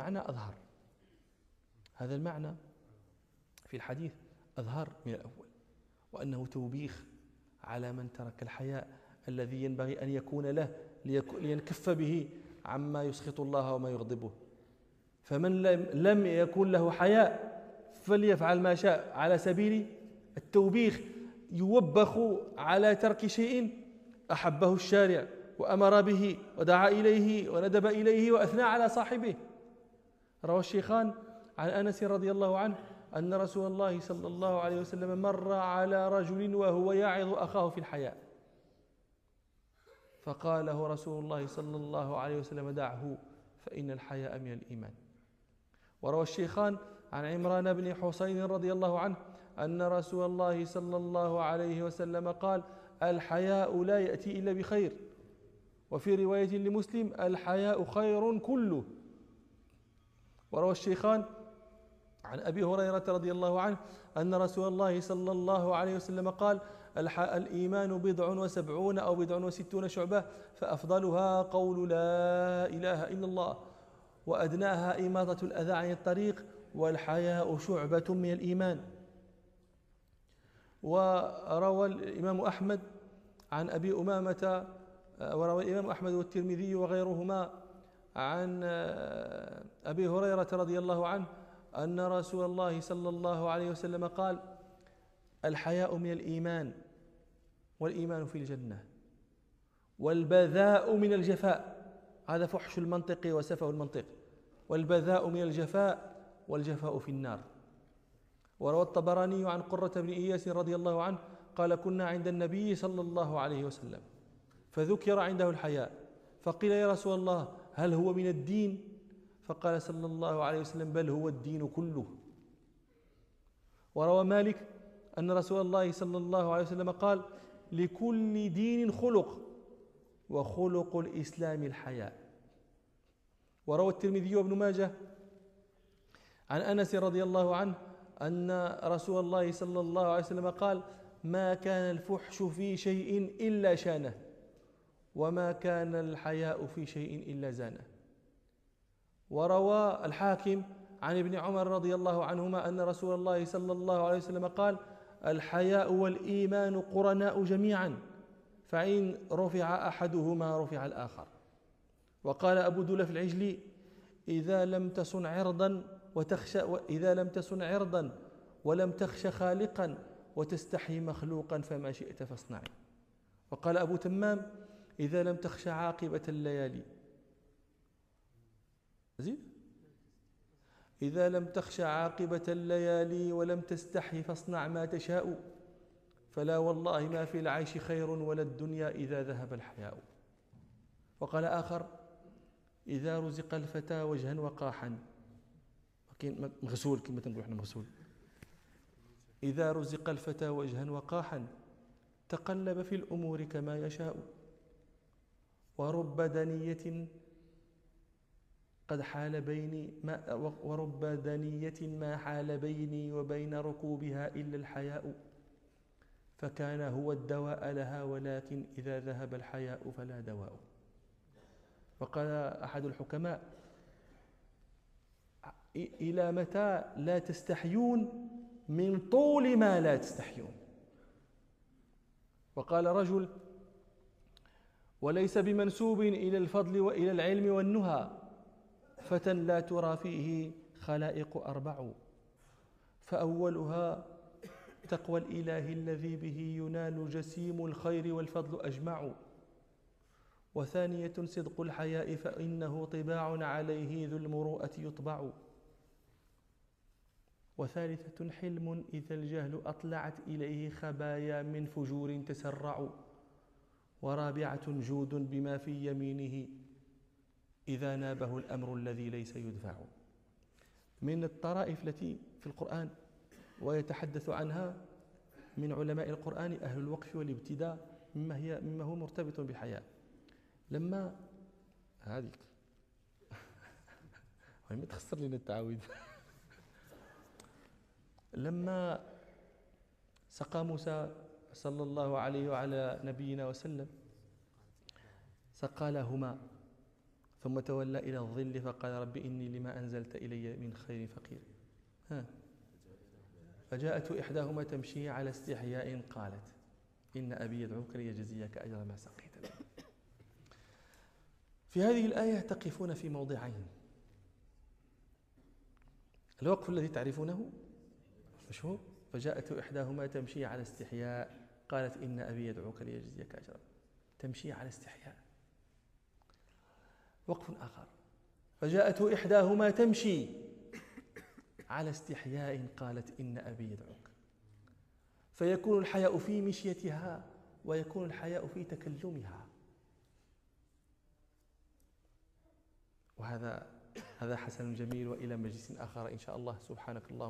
معنى أظهر. هذا المعنى في الحديث أظهر من الأول وأنه توبيخ على من ترك الحياء الذي ينبغي أن يكون له لينكف به عما يسخط الله وما يغضبه. فمن لم يكن له حياء فليفعل ما شاء. على سبيل التوبيخ يوبخ على ترك شيء أحبه الشارع وأمر به ودعا إليه وندب إليه وأثنى على صاحبه. روى الشيخان عن أنس رضي الله عنه أن رسول الله صلى الله عليه وسلم مر على رجل وهو يعظ أخاه في الحياء. فقال له رسول الله صلى الله عليه وسلم دعه فإن الحياء من الإيمان. وروى الشيخان عن عمران بن حسين رضي الله عنه أن رسول الله صلى الله عليه وسلم قال الحياء لا يأتي إلا بخير. وفي رواية لمسلم الحياء خير كله. وروى الشيخان عن أبي هريرة رضي الله عنه أن رسول الله صلى الله عليه وسلم قال الإيمان بضع وسبعون أو بضع وستون شعبة فأفضلها قول لا إله إلا الله وأدناها إماطة الأذى عن الطريق والحياء شعبة من الإيمان. وروى الإمام أحمد عن أبي أمامة وروى الإمام أحمد والترمذي وغيرهما عن أبي هريرة رضي الله عنه أن رسول الله صلى الله عليه وسلم قال الحياء من الإيمان والإيمان في الجنة والبذاء من الجفاء. هذا فحش المنطق وسفه المنطق. والبذاء من الجفاء والجفاء في النار. وروى الطبراني عن قرة بن إياس رضي الله عنه قال كنا عند النبي صلى الله عليه وسلم فذكر عنده الحياء. فقيل يا رسول الله هل هو من الدين؟ فقال صلى الله عليه وسلم بل هو الدين كله. وروى مالك أن رسول الله صلى الله عليه وسلم قال لكل دين خلق وخلق الإسلام الحياء. وروى الترمذي وابن ماجه عن أنس رضي الله عنه أن رسول الله صلى الله عليه وسلم قال ما كان الفحش في شيء إلا شانه. وما كان الحياء في شيء إلا زانه. وروى الحاكم عن ابن عمر رضي الله عنهما أن رسول الله صلى الله عليه وسلم قال الحياء والإيمان قرناء جميعا فإن رفع أحدهما رفع الآخر. وقال أبو دلف العجلي إذا لم تصن عرضا وتخشى إذا لم تصن عرضا ولم تخش خالقا وتستحي مخلوقا فما شئت فاصنعي وقال أبو تمام إذا لم تخش عاقبة الليالي. زيد إذا لم تخش عاقبة الليالي ولم تستحي فاصنع ما تشاء فلا والله ما في العيش خير ولا الدنيا إذا ذهب الحياء. وقال آخر إذا رزق الفتى وجها وقاحا. مغسول كما تنقول إحنا مغسول. إذا رزق الفتى وجها وقاحا تقلب في الأمور كما يشاء. ورب دنية قد حال بيني ما ورب دنية ما حال بيني وبين ركوبها إلا الحياء فكان هو الدواء لها ولكن إذا ذهب الحياء فلا دواء. وقال أحد الحكماء إلى متى لا تستحيون؟ من طول ما لا تستحيون. وقال رجل وليس بمنسوب إلى الفضل وإلى العلم والنهى فتى لا ترى فيه خلائق أربع. فأولها تقوى الإله الذي به ينال جسيم الخير والفضل أجمع. وثانية صدق الحياء فإنه طباع عليه ذو المروءة يطبع. وثالثة حلم إذا الجهل أطلعت إليه خبايا من فجور تسرع. ورابعة جود بما في يمينه. إذا نابه الأمر الذي ليس يدفع. من الطرائف التي في القرآن ويتحدث عنها من علماء القرآن أهل الوقف والابتداء مما هي مما هو مرتبط بالحياة. لما هذيك ما تخسر لنا التعاويذ لما سقى موسى صلى الله عليه وعلى نبينا وسلم. سقى لهما ثم تولى إلى الظل فقال رب إني لما أنزلت إلي من خير فقير. ها. فجاءت إحداهما تمشي على استحياء قالت إن أبي يدعوك ليجزيك أجر ما سقيت في هذه الآية تقفون في موضعين. الوقف الذي تعرفونه مشهور فجاءت إحداهما تمشي على استحياء قالت إن أبي يدعوك ليجزيك أجرا. تمشي على استحياء. وقف آخر. فجاءت إحداهما تمشي على استحياء قالت إن أبي يدعوك. فيكون الحياء في مشيتها ويكون الحياء في تكلمها. وهذا هذا حسن جميل وإلى مجلس آخر إن شاء الله. سبحانك اللهم